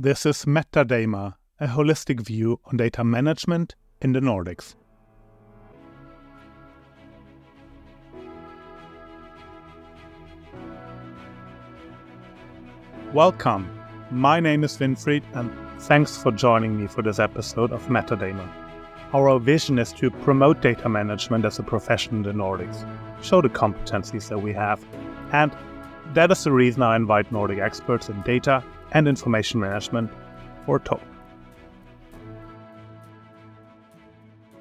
This is MetaDAMA, a holistic view on data management in the Nordics. Welcome. My name is Winfried, and thanks for joining me for this episode of MetaDAMA. Our vision is to promote data management as a profession in the Nordics, show the competencies that we have, and that is the reason I invite Nordic experts in data and information management for a talk.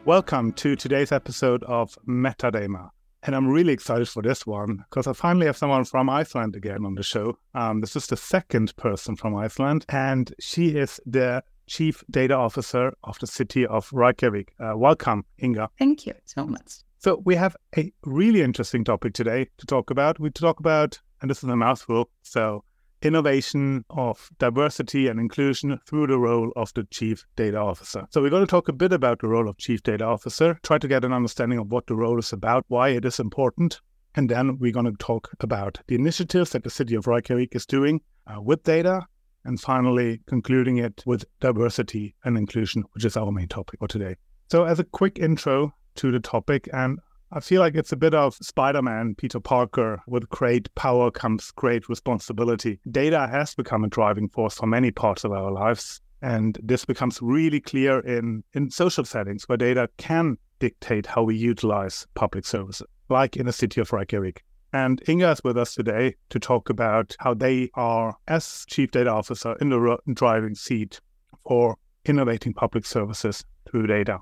Welcome to today's episode of MetaDAMA. And I'm really excited for this one because I finally have someone from Iceland again on the show. Um, this is the second person from Iceland, and she is the Chief Data Officer of the city of Reykjavik. Uh, welcome, Inga. Thank you so much. So, we have a really interesting topic today to talk about. We talk about, and this is a mouthful, so innovation of diversity and inclusion through the role of the chief data officer. So we're going to talk a bit about the role of chief data officer, try to get an understanding of what the role is about, why it is important, and then we're going to talk about the initiatives that the city of Reykjavik is doing uh, with data, and finally concluding it with diversity and inclusion, which is our main topic for today. So as a quick intro to the topic and I feel like it's a bit of Spider Man, Peter Parker. With great power comes great responsibility. Data has become a driving force for many parts of our lives. And this becomes really clear in, in social settings where data can dictate how we utilize public services, like in the city of Reykjavik. And Inga is with us today to talk about how they are, as chief data officer, in the driving seat for innovating public services through data.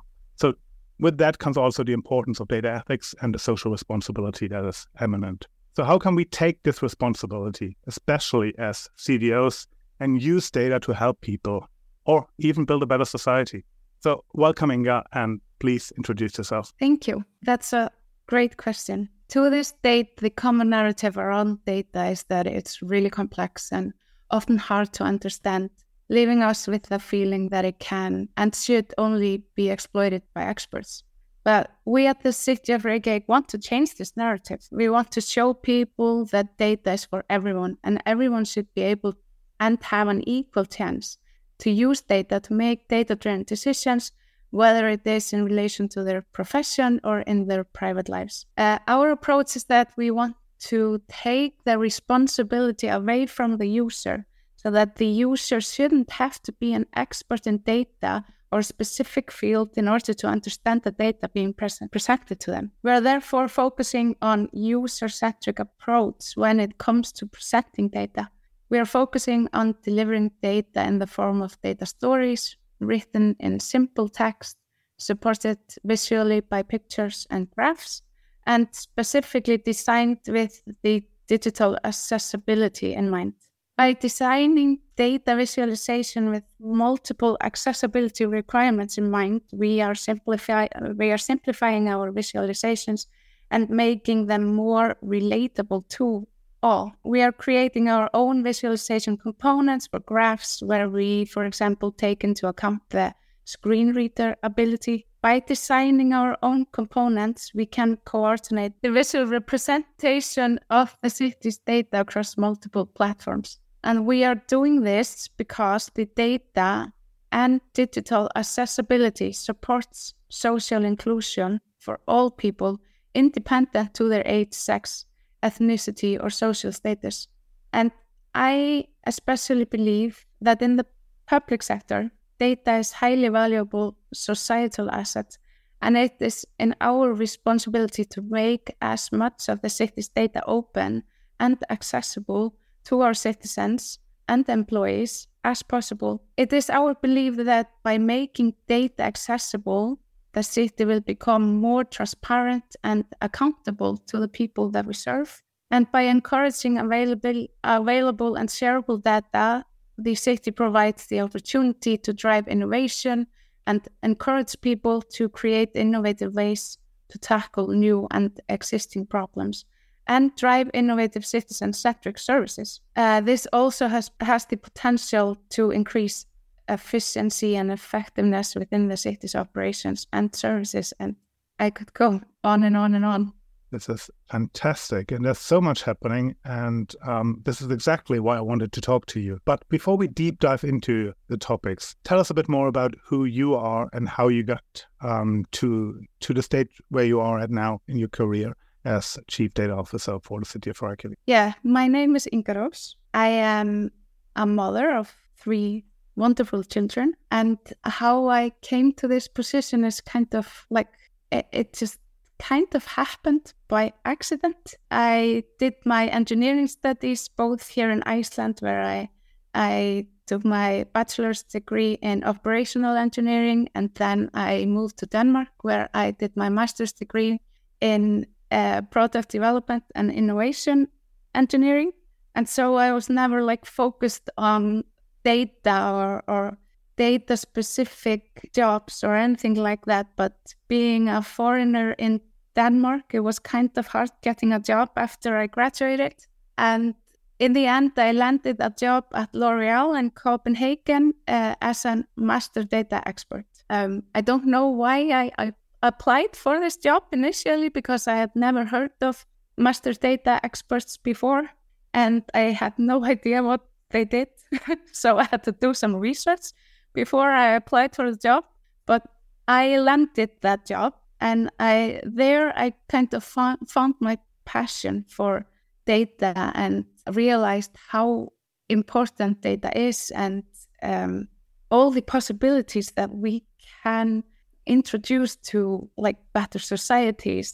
With that comes also the importance of data ethics and the social responsibility that is eminent. So, how can we take this responsibility, especially as CDOs, and use data to help people or even build a better society? So, welcome, Inga, and please introduce yourself. Thank you. That's a great question. To this date, the common narrative around data is that it's really complex and often hard to understand leaving us with the feeling that it can and should only be exploited by experts. But we at the City of Reykjavik want to change this narrative. We want to show people that data is for everyone and everyone should be able and have an equal chance to use data to make data driven decisions, whether it is in relation to their profession or in their private lives. Uh, our approach is that we want to take the responsibility away from the user so that the user shouldn't have to be an expert in data or a specific field in order to understand the data being present, presented to them. We are therefore focusing on user-centric approach when it comes to presenting data. We are focusing on delivering data in the form of data stories written in simple text, supported visually by pictures and graphs, and specifically designed with the digital accessibility in mind. By designing data visualization with multiple accessibility requirements in mind, we are, simplify, we are simplifying our visualizations and making them more relatable to all. We are creating our own visualization components for graphs where we, for example, take into account the screen reader ability. By designing our own components, we can coordinate the visual representation of the city's data across multiple platforms. And we are doing this because the data and digital accessibility supports social inclusion for all people, independent to their age, sex, ethnicity, or social status. And I especially believe that in the public sector, data is highly valuable societal asset, and it is in our responsibility to make as much of the city's data open and accessible to our citizens and employees as possible. It is our belief that by making data accessible, the city will become more transparent and accountable to the people that we serve. And by encouraging available, available and shareable data, the city provides the opportunity to drive innovation and encourage people to create innovative ways to tackle new and existing problems and drive innovative citizen centric services. Uh, this also has, has the potential to increase efficiency and effectiveness within the city's operations and services. And I could go on and on and on. This is fantastic. And there's so much happening. And um, this is exactly why I wanted to talk to you. But before we deep dive into the topics, tell us a bit more about who you are and how you got um, to, to the state where you are at now in your career as Chief Data Officer for the City of Reykjavik. Yeah, my name is Rós. I am a mother of three wonderful children. And how I came to this position is kind of like it, it just kind of happened by accident. I did my engineering studies both here in Iceland, where I I took my bachelor's degree in operational engineering, and then I moved to Denmark, where I did my master's degree in uh, product development and innovation engineering. And so I was never like focused on data or, or data specific jobs or anything like that. But being a foreigner in Denmark, it was kind of hard getting a job after I graduated. And in the end, I landed a job at L'Oreal in Copenhagen uh, as a master data expert. Um, I don't know why I, I, applied for this job initially because I had never heard of master data experts before. And I had no idea what they did. so I had to do some research before I applied for the job. But I landed that job, and I there I kind of found, found my passion for data and realized how important data is and um, all the possibilities that we can introduce to like better societies,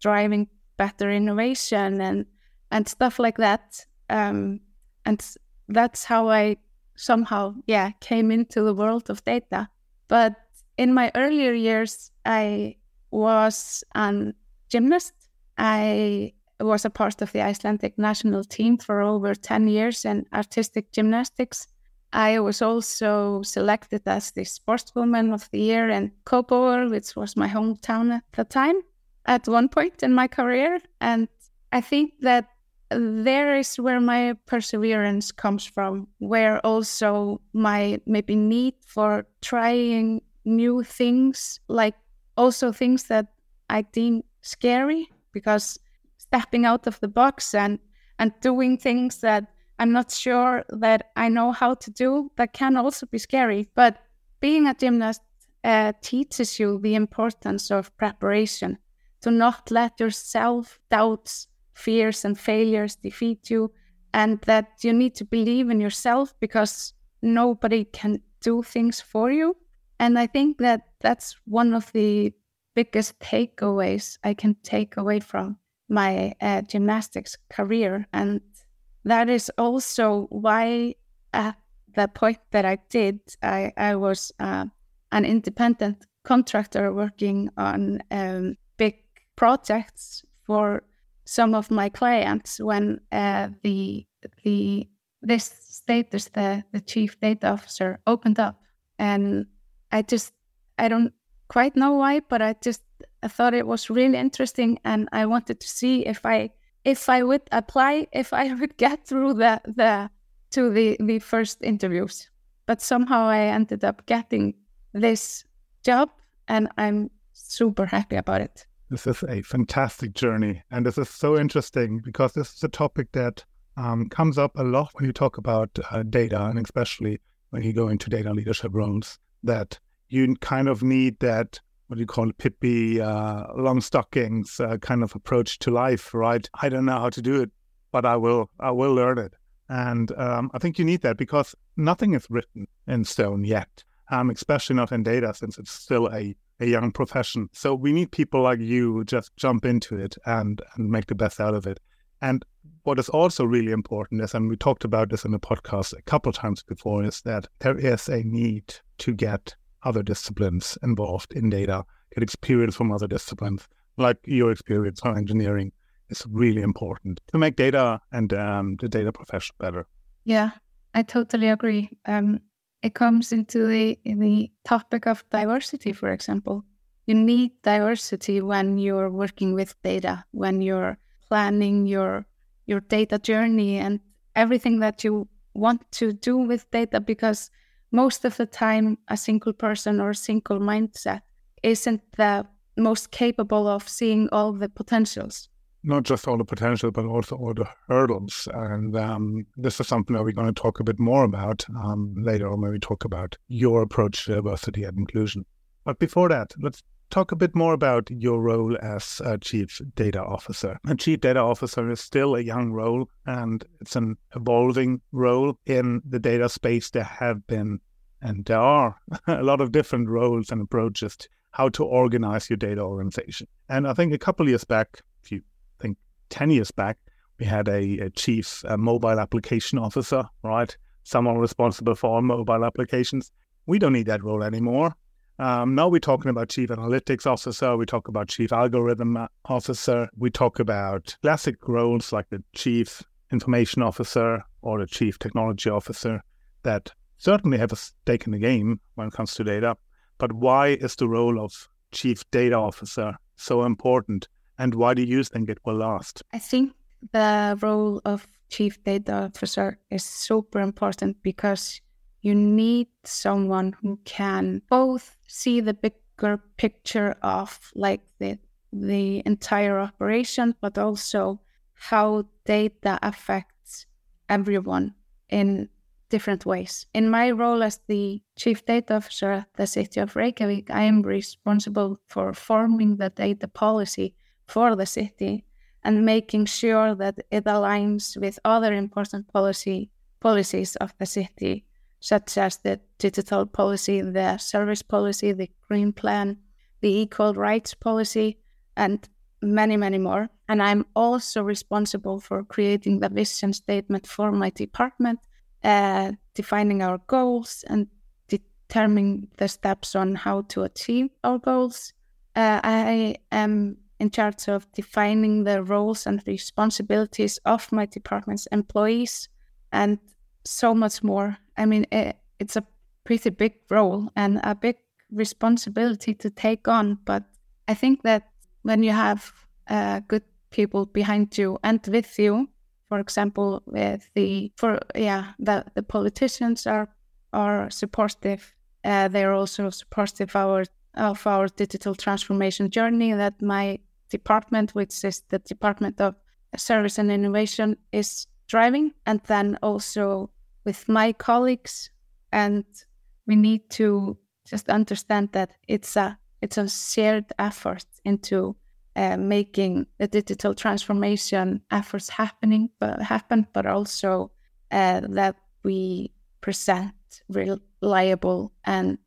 driving better innovation and and stuff like that. Um, and that's how I somehow, yeah, came into the world of data. But in my earlier years, I was a gymnast. I was a part of the Icelandic national team for over 10 years in artistic gymnastics. I was also selected as the sportswoman of the year in Kópavogur, which was my hometown at the time, at one point in my career. And I think that there is where my perseverance comes from, where also my maybe need for trying new things, like also things that I deem scary, because stepping out of the box and and doing things that I'm not sure that I know how to do that can also be scary. But being a gymnast uh, teaches you the importance of preparation, to not let your self doubts fears and failures defeat you, and that you need to believe in yourself because nobody can do things for you. And I think that that's one of the biggest takeaways I can take away from my uh, gymnastics career. And that is also why, at the point that I did, I, I was uh, an independent contractor working on um, big projects for some of my clients when uh, the the this status the the chief data officer opened up. And i just i don't quite know why but i just i thought it was really interesting and i wanted to see if i if i would apply if i would get through the the to the the first interviews but somehow i ended up getting this job and i'm super happy about it this is a fantastic journey. And this is so interesting because this is a topic that um, comes up a lot when you talk about uh, data, and especially when you go into data leadership roles, that you kind of need that, what do you call it, Pippi, uh, long stockings uh, kind of approach to life, right? I don't know how to do it, but I will, I will learn it. And um, I think you need that because nothing is written in stone yet, um, especially not in data, since it's still a a young profession. So we need people like you who just jump into it and, and make the best out of it. And what is also really important is, and we talked about this in the podcast a couple times before, is that there is a need to get other disciplines involved in data, get experience from other disciplines, like your experience on engineering is really important to make data and um, the data profession better. Yeah, I totally agree. Um, it comes into the the topic of diversity, for example. You need diversity when you're working with data, when you're planning your your data journey and everything that you want to do with data because most of the time a single person or a single mindset isn't the most capable of seeing all the potentials not just all the potential, but also all the hurdles. And um, this is something that we're going to talk a bit more about um, later on when we talk about your approach to diversity and inclusion. But before that, let's talk a bit more about your role as a chief data officer. A chief data officer is still a young role and it's an evolving role in the data space. There have been and there are a lot of different roles and approaches to how to organize your data organization. And I think a couple years back, if you think 10 years back, we had a, a chief uh, mobile application officer, right? Someone responsible for mobile applications. We don't need that role anymore. Um, now we're talking about chief analytics officer. We talk about chief algorithm officer. We talk about classic roles like the chief information officer or the chief technology officer that certainly have a stake in the game when it comes to data. But why is the role of chief data officer so important? And why do you think it will last? I think the role of chief data officer is super important because you need someone who can both see the bigger picture of like the the entire operation, but also how data affects everyone in different ways. In my role as the chief data officer at the city of Reykjavik, I am responsible for forming the data policy for the city and making sure that it aligns with other important policy policies of the city, such as the digital policy, the service policy, the green plan, the equal rights policy, and many, many more. And I'm also responsible for creating the vision statement for my department, uh, defining our goals and determining the steps on how to achieve our goals. Uh, I am in charge of defining the roles and responsibilities of my department's employees and so much more. I mean, it, it's a pretty big role and a big responsibility to take on. But I think that when you have uh, good people behind you and with you, for example, with the for yeah, the the politicians are are supportive. Uh, they're also supportive our of our digital transformation journey that my department, which is the Department of Service and Innovation, is driving, and then also with my colleagues. And we need to just understand that it's a it's a shared effort into uh, making the digital transformation efforts happening, but happen, but also uh, that we present reliable and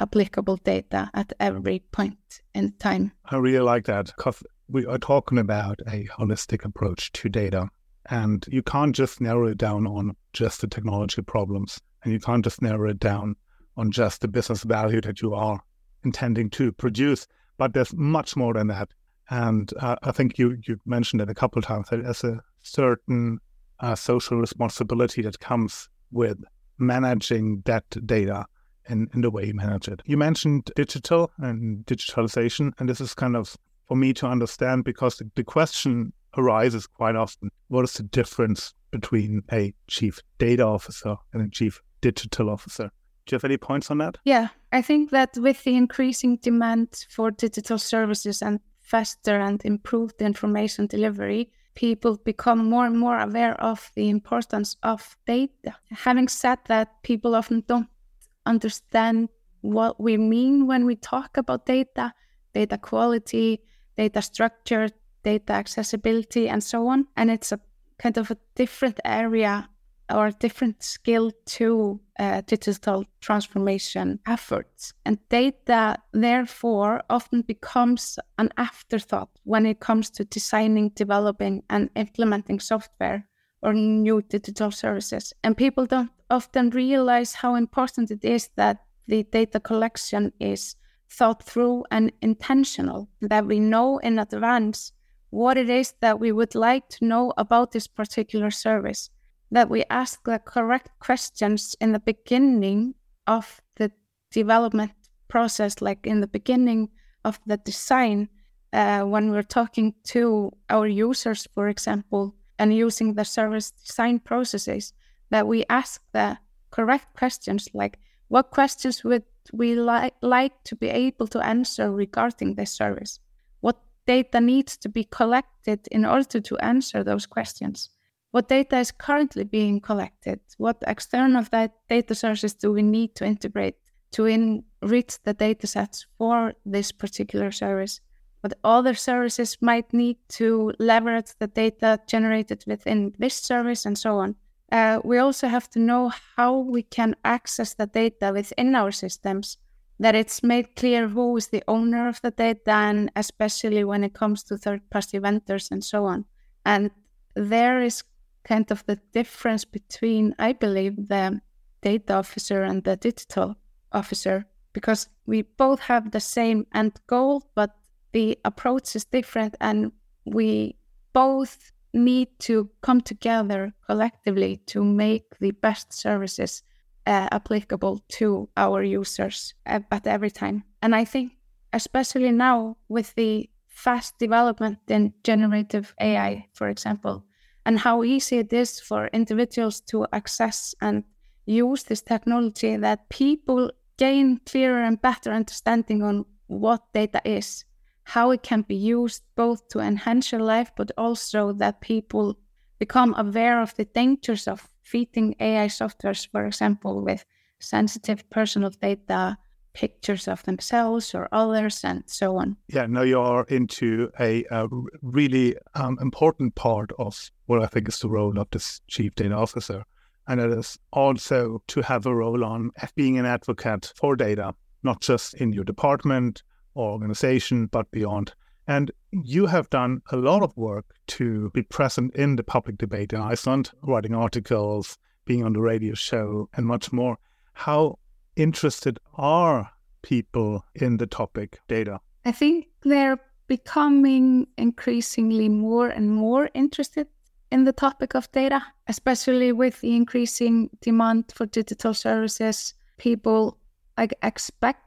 applicable data at every point in time. I really like that because we are talking about a holistic approach to data. And you can't just narrow it down on just the technology problems. And you can't just narrow it down on just the business value that you are intending to produce. But there's much more than that. And uh, I think you, you mentioned it a couple of times that there's a certain uh, social responsibility that comes with managing that data in, in the way you manage it. You mentioned digital and digitalization, and this is kind of for me to understand because the, the question arises quite often what is the difference between a chief data officer and a chief digital officer? Do you have any points on that? Yeah, I think that with the increasing demand for digital services and faster and improved information delivery, people become more and more aware of the importance of data. Having said that, people often don't understand what we mean when we talk about data, data quality, data structure, data accessibility, and so on. And it's a kind of a different area or a different skill to uh, digital transformation efforts. And data, therefore, often becomes an afterthought when it comes to designing, developing, and implementing software or new digital services. And people don't often realize how important it is that the data collection is thought through and intentional, that we know in advance what it is that we would like to know about this particular service, that we ask the correct questions in the beginning of the development process, like in the beginning of the design, uh, when we're talking to our users, for example, and using the service design processes, that we ask the correct questions like What questions would we li- like to be able to answer regarding this service? Data needs to be collected in order to answer those questions? What data is currently being collected? What external data sources do we need to integrate to enrich the data sets for this particular service? What other services might need to leverage the data generated within this service and so on? Uh, we also have to know how we can access the data within our systems, that it's made clear who is the owner of the data, and especially when it comes to third party vendors and so on. And there is kind of the difference between, I believe, the data officer and the digital officer, because we both have the same end goal, but the approach is different, and we both need to come together collectively to make the best services uh, applicable to our users at, at every time. And I think, especially now with the fast development in generative AI, for example, and how easy it is for individuals to access and use this technology, that people gain clearer and better understanding on what data is how it can be used both to enhance your life, but also that people become aware of the dangers of feeding AI softwares, for example, with sensitive personal data, pictures of themselves or others, and so on. Yeah, now you're into a, a really um, important part of what I think is the role of this chief data officer. And it is also to have a role on being an advocate for data, not just in your department, or organization, but beyond. And you have done a lot of work to be present in the public debate in Iceland, writing articles, being on the radio show, and much more. How interested are people in the topic data? I think they're becoming increasingly more and more interested in the topic of data, especially with the increasing demand for digital services. People like expect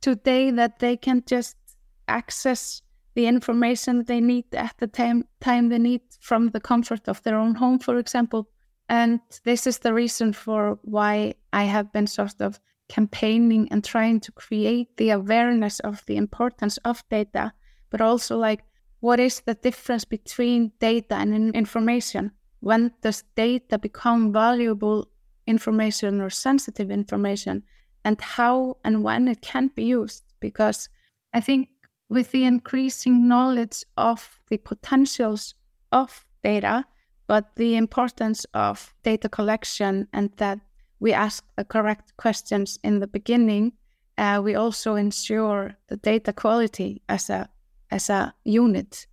today that they can just access the information they need at the time, time they need from the comfort of their own home, for example. And this is the reason for why I have been sort of campaigning and trying to create the awareness of the importance of data, but also like what is the difference between data and information? When does data become valuable information or sensitive information? and how and when it can be used. Because I think with the increasing knowledge of the potentials of data, but the importance of data collection and that we ask the correct questions in the beginning, uh, we also ensure the data quality as a as a unit.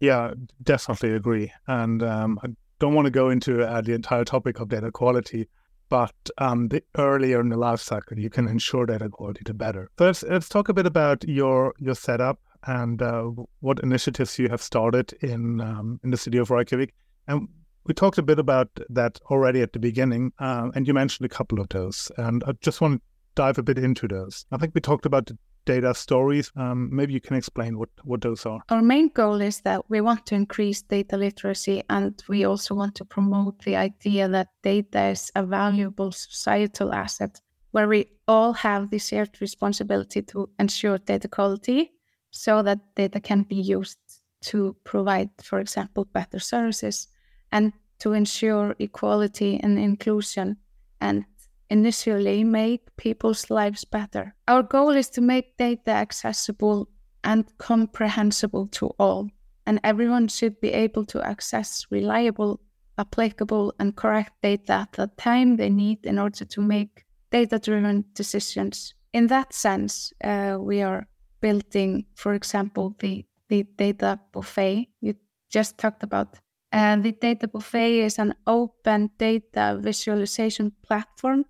Yeah, definitely agree. And um, I don't want to go into uh, the entire topic of data quality, but um, the earlier in the life cycle you can ensure data quality, the better. First, let's talk a bit about your your setup and uh, what initiatives you have started in um, in the city of Reykjavik. And we talked a bit about that already at the beginning, uh, and you mentioned a couple of those. And I just want to dive a bit into those. I think we talked about the data stories. Um, maybe you can explain what, what those are. Our main goal is that we want to increase data literacy and we also want to promote the idea that data is a valuable societal asset where we all have the shared responsibility to ensure data quality so that data can be used to provide, for example, better services and to ensure equality and inclusion and initially make people's lives better. Our goal is to make data accessible and comprehensible to all, and everyone should be able to access reliable, applicable, and correct data at the time they need in order to make data driven decisions. In that sense, uh, we are building, for example, the, the data buffet you just talked about. And the data buffet is an open data visualization platform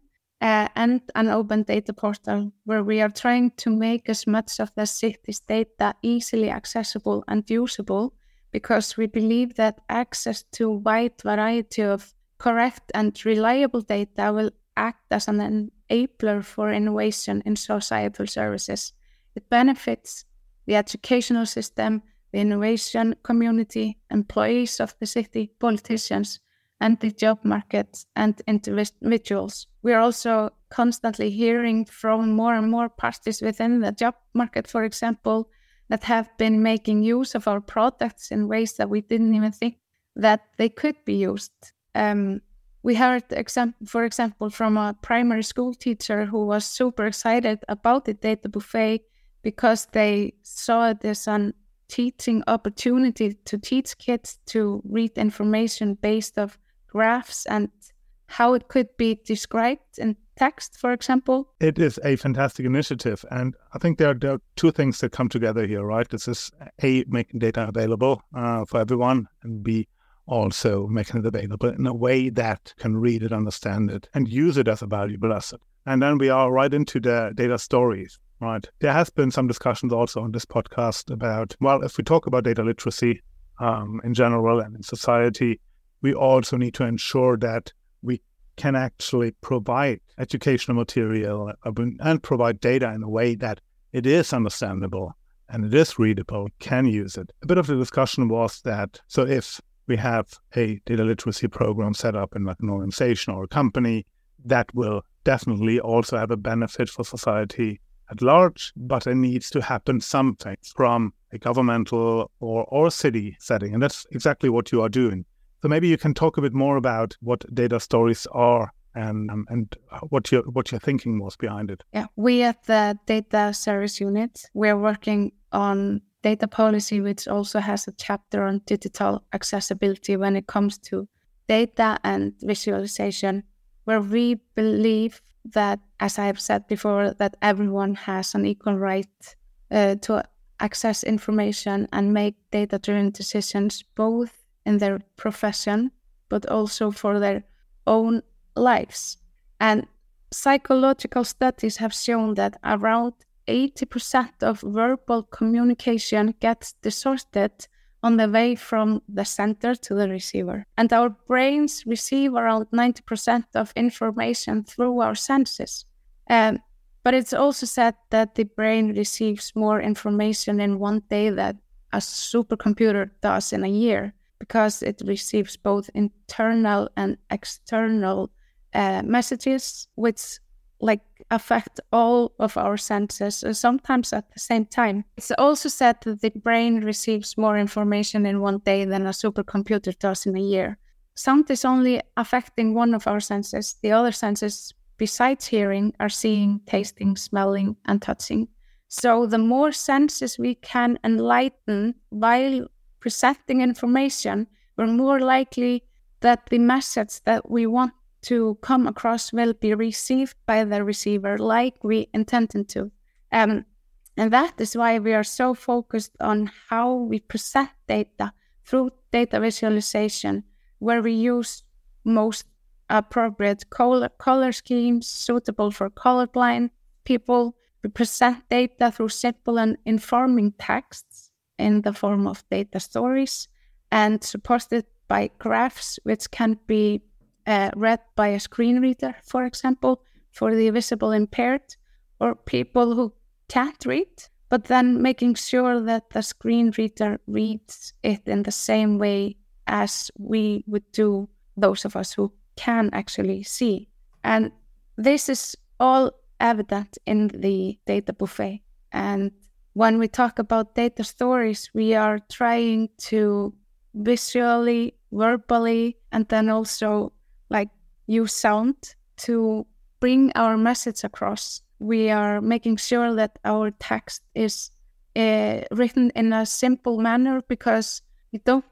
uh, and an open data portal where we are trying to make as much of the city's data easily accessible and usable because we believe that access to a wide variety of correct and reliable data will act as an enabler for innovation in societal services. It benefits the educational system, the innovation community, employees of the city, politicians, and the job market and individuals. We are also constantly hearing from more and more parties within the job market, for example, that have been making use of our products in ways that we didn't even think that they could be used. Um, we heard, for example, from a primary school teacher who was super excited about the data buffet because they saw it as a teaching opportunity to teach kids to read information based of graphs and how it could be described in text, for example? It is a fantastic initiative. And I think there are, there are two things that come together here, right? This is A, making data available uh, for everyone, and B, also making it available in a way that can read it, understand it, and use it as a valuable asset. And then we are right into the data stories, right? There has been some discussions also on this podcast about, well, if we talk about data literacy um, in general and in society, we also need to ensure that we can actually provide educational material and provide data in a way that it is understandable and it is readable, can use it. A bit of the discussion was that so if we have a data literacy program set up in like an organization or a company, that will definitely also have a benefit for society at large, but it needs to happen something from a governmental or, or city setting. And that's exactly what you are doing. So maybe you can talk a bit more about what data stories are and um, and what your what your thinking was behind it. Yeah, we at the data service unit we're working on data policy, which also has a chapter on digital accessibility when it comes to data and visualization, where we believe that, as I have said before, that everyone has an equal right uh, to access information and make data-driven decisions, both in their profession, but also for their own lives. And psychological studies have shown that around 80% of verbal communication gets distorted on the way from the sender to the receiver. And our brains receive around 90% of information through our senses. Um, but it's also said that the brain receives more information in one day than a supercomputer does in a year because it receives both internal and external uh, messages, which like affect all of our senses, uh, sometimes at the same time. It's also said that the brain receives more information in one day than a supercomputer does in a year. Sound is only affecting one of our senses. The other senses, besides hearing, are seeing, tasting, smelling, and touching. So, the more senses we can enlighten while presenting information, we're more likely that the message that we want to come across will be received by the receiver like we intended to. Um, and that is why we are so focused on how we present data through data visualization, where we use most appropriate color, color schemes suitable for colorblind people. We present data through simple and informing texts in the form of data stories and supported by graphs, which can be uh, read by a screen reader, for example, for the visible impaired or people who can't read, but then making sure that the screen reader reads it in the same way as we would do those of us who can actually see. And this is all evident in the data buffet. And when we talk about data stories, we are trying to visually, verbally, and then also like use sound to bring our message across. We are making sure that our text is uh, written in a simple manner because you don't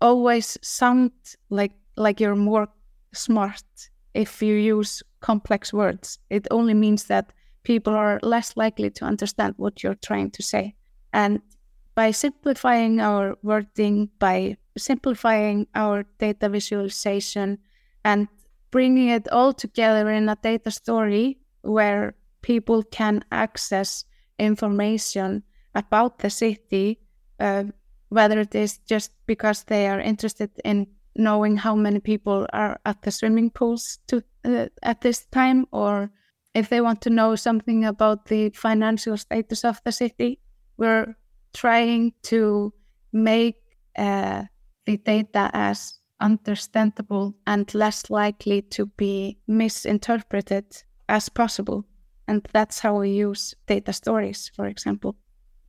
always sound like like you're more smart if you use complex words. It only means that people are less likely to understand what you're trying to say. And by simplifying our wording, by simplifying our data visualization, and bringing it all together in a data story where people can access information about the city, uh, whether it is just because they are interested in knowing how many people are at the swimming pools to, uh, at this time or if they want to know something about the financial status of the city, we're trying to make uh, the data as understandable and less likely to be misinterpreted as possible. And that's how we use data stories, for example.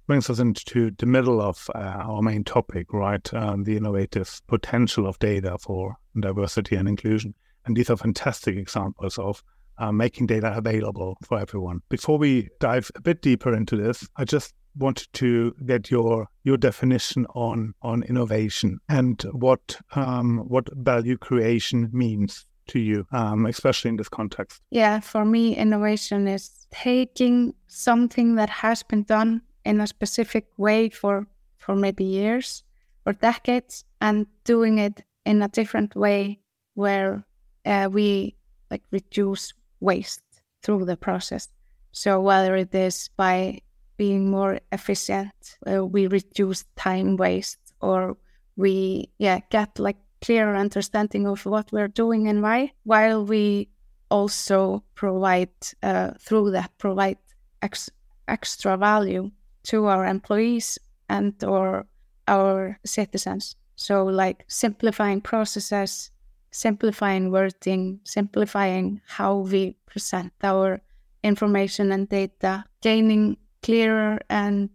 Brings us into the middle of uh, our main topic, right? Um, the innovative potential of data for diversity and inclusion. And these are fantastic examples of uh, making data available for everyone. Before we dive a bit deeper into this, I just wanted to get your your definition on on innovation and what um, what value creation means to you, um, especially in this context. Yeah, for me, innovation is taking something that has been done in a specific way for for maybe years or decades and doing it in a different way where uh, we like reduce waste through the process. So whether it is by being more efficient, uh, we reduce time waste, or we yeah get like clearer understanding of what we're doing and why, while we also provide uh, through that provide ex- extra value to our employees and or our citizens. So like simplifying processes, simplifying wording, simplifying how we present our information and data, gaining clearer and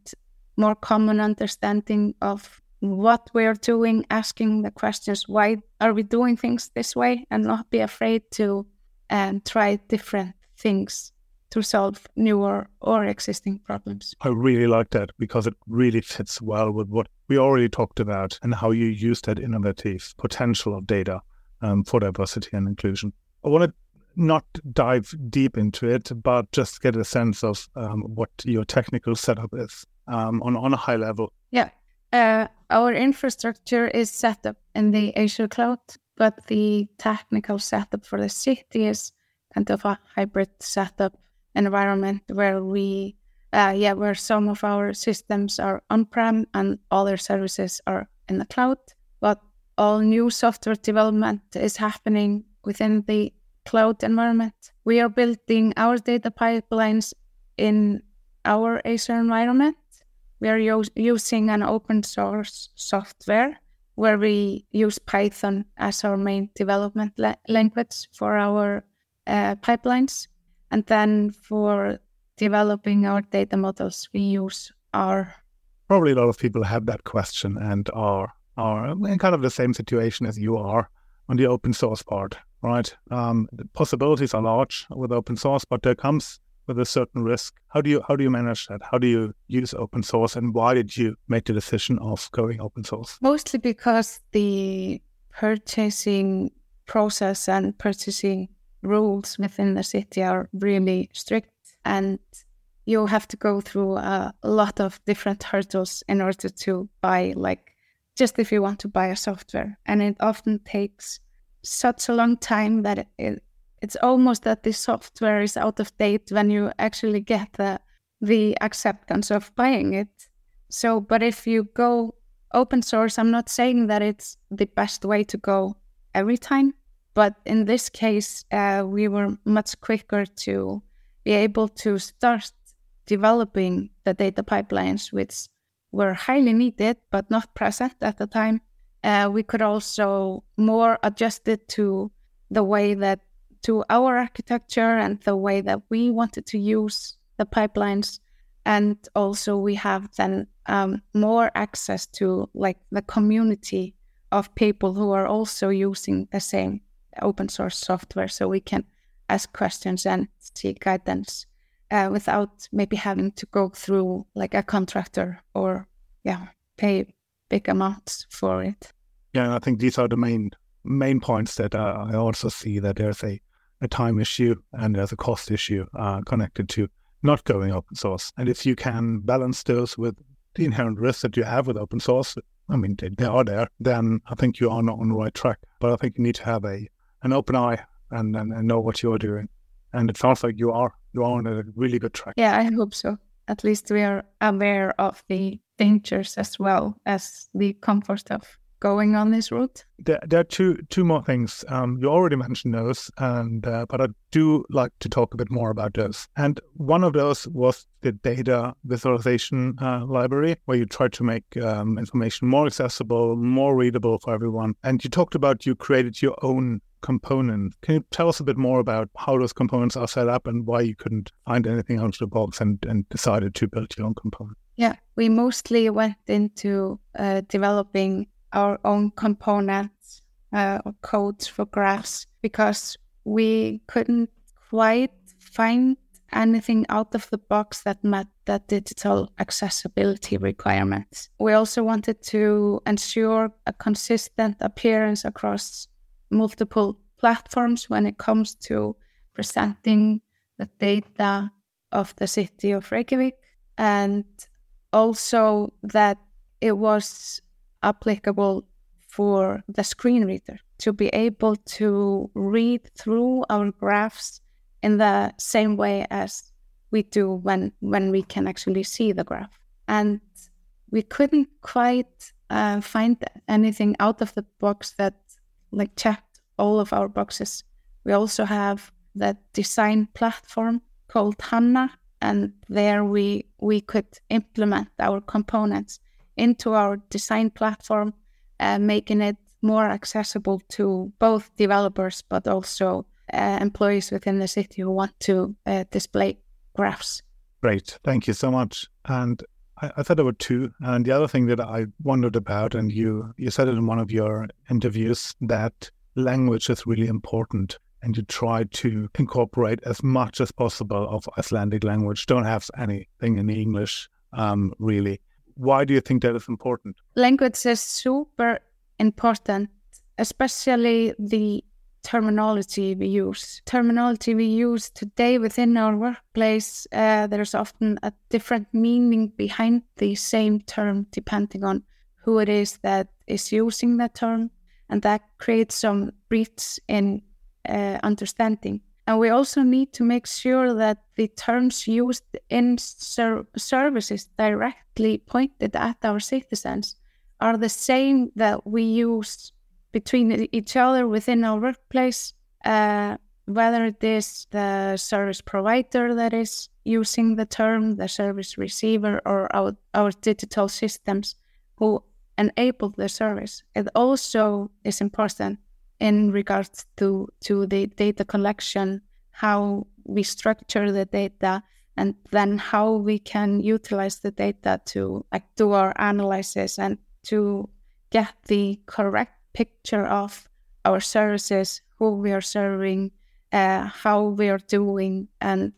more common understanding of what we're doing, asking the questions why are we doing things this way, and not be afraid to um, try different things to solve newer or existing problems. I really like that because it really fits well with what we already talked about and how you use that innovative potential of data um, for diversity and inclusion. I want to not dive deep into it, but just get a sense of um, what your technical setup is um, on, on a high level. Yeah. Uh, our infrastructure is set up in the Azure cloud, but the technical setup for the city is kind of a hybrid setup environment where we, uh, yeah, where some of our systems are on prem and other services are in the cloud. But all new software development is happening within the cloud environment. We are building our data pipelines in our Azure environment. We are using an open source software where we use Python as our main development la- language for our uh, pipelines. And then for developing our data models, we use R. Probably a lot of people have that question and are are in kind of the same situation as you are on the open source part right? Um, the possibilities are large with open source, but there comes with a certain risk. How do you how do you manage that? How do you use open source, and why did you make the decision of going open source? Mostly because the purchasing process and purchasing rules within the city are really strict, and you have to go through a lot of different hurdles in order to buy like just if you want to buy a software and it often takes such a long time that it, it's almost that the software is out of date when you actually get the the acceptance of buying it. So, but if you go open source, I'm not saying that it's the best way to go every time, but in this case, uh, we were much quicker to be able to start developing the data pipelines, which were highly needed but not present at the time. Uh, we could also more adjust it to the way that to our architecture and the way that we wanted to use the pipelines. And also we have then um, more access to like the community of people who are also using the same open source software so we can ask questions and seek guidance uh, without maybe having to go through like a contractor or yeah pay big amounts for it. Yeah, and I think these are the main main points that uh, I also see that there's a, a time issue and there's a cost issue uh, connected to not going open source. And if you can balance those with the inherent risks that you have with open source, I mean, they, they are there, then I think you are not on the right track. But I think you need to have a an open eye and, and, and know what you're doing. And it sounds like you are. You are on a really good track. Yeah, I hope so. At least we are aware of the dangers as well as the comfort of going on this route. There, there are two two more things. Um, you already mentioned those, and uh, but I do like to talk a bit more about those. And one of those was the data visualization uh, library, where you try to make um, information more accessible, more readable for everyone. And you talked about you created your own component. Can you tell us a bit more about how those components are set up and why you couldn't find anything out of the box and, and decided to build your own component? Yeah, we mostly went into uh, developing our own components uh, or codes for graphs because we couldn't quite find anything out of the box that met that digital accessibility requirements. We also wanted to ensure a consistent appearance across multiple platforms when it comes to presenting the data of the city of Reykjavik. And also that it was applicable for the screen reader to be able to read through our graphs in the same way as we do when when we can actually see the graph. And we couldn't quite uh, find anything out of the box that like checked all of our boxes we also have that design platform called hanna and there we we could implement our components into our design platform, uh, making it more accessible to both developers but also uh, employees within the city who want to uh, display graphs. Great, thank you so much. And I, I thought there were two. And the other thing that I wondered about, and you you said it in one of your interviews that language is really important and you try to incorporate as much as possible of Icelandic language. Don't have anything in English, um, really. Why do you think that is important? Language is super important, especially the terminology we use. Terminology we use today within our workplace, uh, there's often a different meaning behind the same term depending on who it is that is using that term. And that creates some breach in uh, understanding. And we also need to make sure that the terms used in ser- services directly pointed at our citizens are the same that we use between each other within our workplace, uh, whether it is the service provider that is using the term, the service receiver, or our, our digital systems who enable the service. It also is important in regards to, to the data collection how we structure the data and then how we can utilize the data to like do our analysis and to get the correct picture of our services, who we are serving, uh, how we are doing, and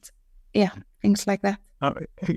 yeah, things like that. Uh,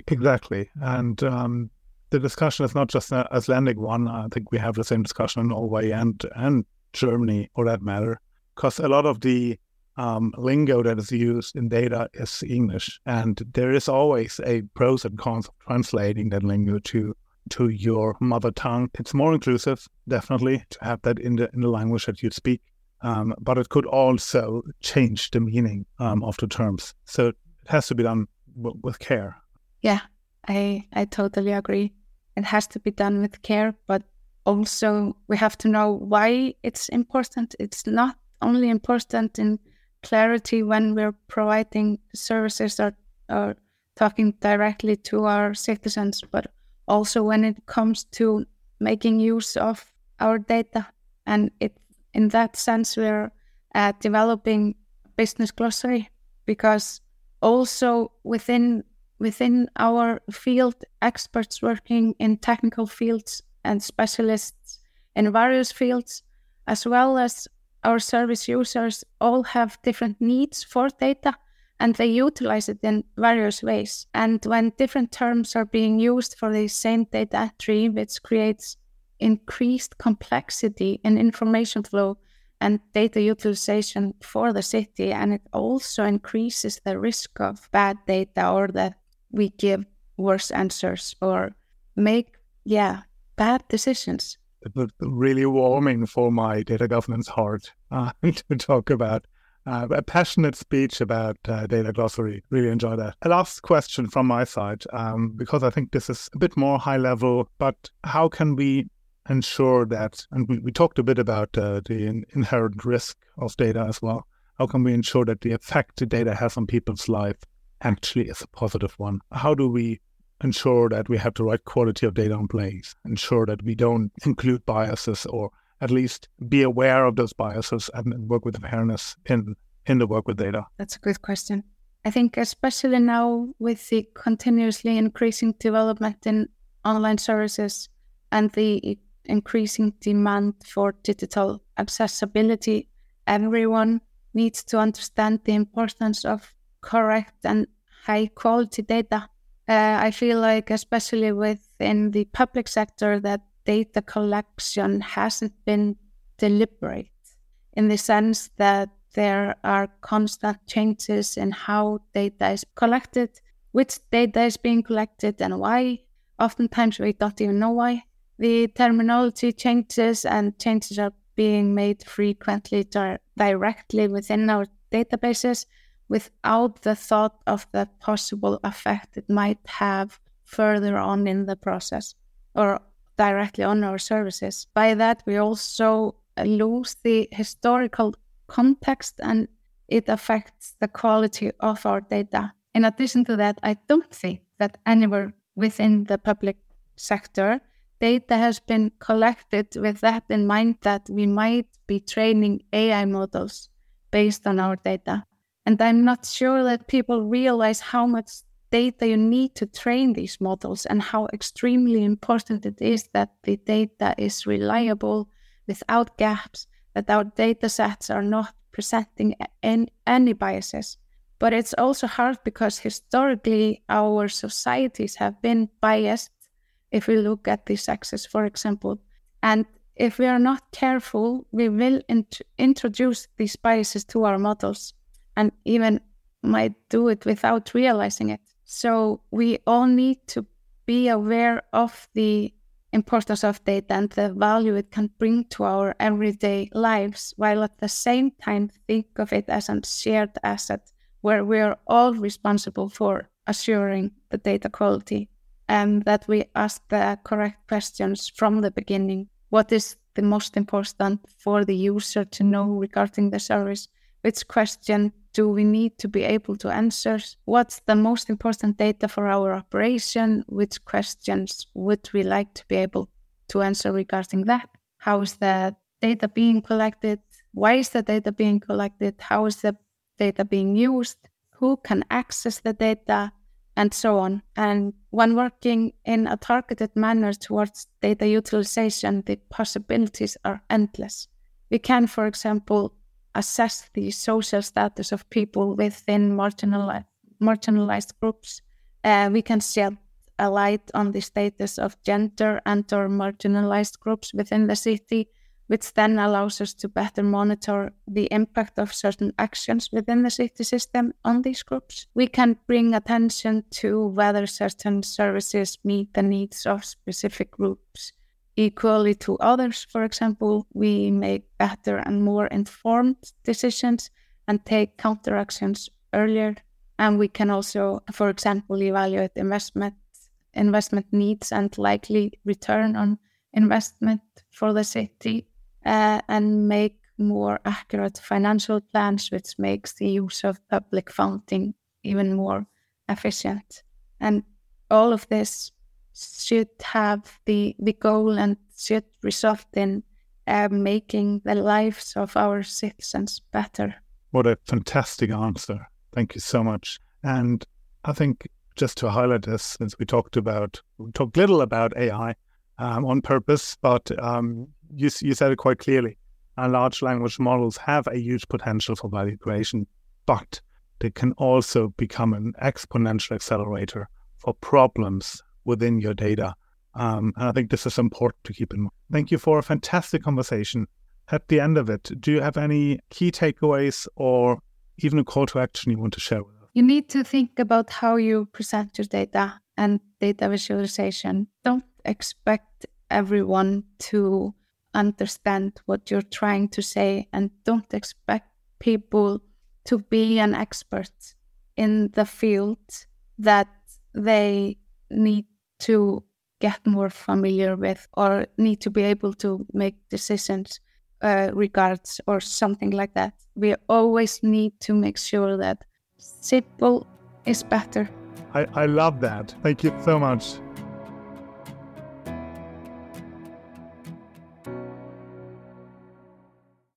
exactly, and um, the discussion is not just an Icelandic one. I think we have the same discussion in Norway and and Germany, for that matter, because a lot of the um, lingo that is used in data is English, and there is always a pros and cons of translating that lingo to to your mother tongue. It's more inclusive, definitely, to have that in the in the language that you speak. Um, but it could also change the meaning um, of the terms. So it has to be done w- with care. Yeah, I I totally agree. It has to be done with care, but also we have to know why it's important. It's not only important in clarity when we're providing services or, or talking directly to our citizens, but also when it comes to making use of our data. And it, in that sense, we're uh, developing business glossary because also within within our field, experts working in technical fields and specialists in various fields, as well as our service users all have different needs for data and they utilize it in various ways. And when different terms are being used for the same data entry, which creates increased complexity in information flow and data utilization for the city, and it also increases the risk of bad data or that we give worse answers or make, yeah, bad decisions really warming for my data governance heart uh, to talk about uh, a passionate speech about uh, data glossary. Really enjoy that. A last question from my side, um, because I think this is a bit more high level, but how can we ensure that, and we, we talked a bit about uh, the in, inherent risk of data as well. How can we ensure that the effect the data has on people's life actually is a positive one? How do we ensure that we have the right quality of data in place, ensure that we don't include biases or at least be aware of those biases and work with fairness in, in the work with data? That's a good question. I think, especially now with the continuously increasing development in online services and the increasing demand for digital accessibility, everyone needs to understand the importance of correct and high quality data uh, I feel like, especially within the public sector, that data collection hasn't been deliberate in the sense that there are constant changes in how data is collected, which data is being collected, and why. Oftentimes, we don't even know why. The terminology changes, and changes are being made frequently di- directly within our databases without the thought of the possible effect it might have further on in the process or directly on our services. By that, we also uh, lose the historical context and it affects the quality of our data. In addition to that, I don't think that anywhere within the public sector data has been collected with that in mind that we might be training AI models based on our data. And I'm not sure that people realize how much data you need to train these models and how extremely important it is that the data is reliable without gaps, that our data sets are not presenting any, biases. But it's also hard because historically our societies have been biased if we look at the sexes, for example. And if we are not careful, we will int- introduce these biases to our models and even might do it without realizing it. So we all need to be aware of the importance of data and the value it can bring to our everyday lives, while at the same time think of it as a shared asset where we are all responsible for assuring the data quality and that we ask the correct questions from the beginning. What is the most important for the user to know regarding the service? Which question do we need to be able to answer? What's the most important data for our operation? Which questions would we like to be able to answer regarding that? How is the data being collected? Why is the data being collected? How is the data being used? Who can access the data? And so on. And when working in a targeted manner towards data utilization, the possibilities are endless. We can, for example, assess the social status of people within marginalized, marginalized groups. Uh, we can shed a light on the status of gender and or marginalized groups within the city, which then allows us to better monitor the impact of certain actions within the city system on these groups. We can bring attention to whether certain services meet the needs of specific groups equally to others. For example, we make better and more informed decisions and take counteractions earlier. And we can also, for example, evaluate investment investment needs and likely return on investment for the city uh, and make more accurate financial plans, which makes the use of public funding even more efficient. And all of this should have the, the goal and should result in uh, making the lives of our citizens better. What a fantastic answer. Thank you so much. And I think just to highlight this, since we talked about, we talked little about AI um, on purpose, but um, you, you said it quite clearly. Our large language models have a huge potential for value creation, but they can also become an exponential accelerator for problems within your data. Um, and I think this is important to keep in mind. Thank you for a fantastic conversation. At the end of it, do you have any key takeaways or even a call to action you want to share with us? You need to think about how you present your data and data visualization. Don't expect everyone to understand what you're trying to say and don't expect people to be an expert in the field that they need to get more familiar with or need to be able to make decisions uh, regards or something like that. We always need to make sure that simple is better. I, I love that. Thank you so much.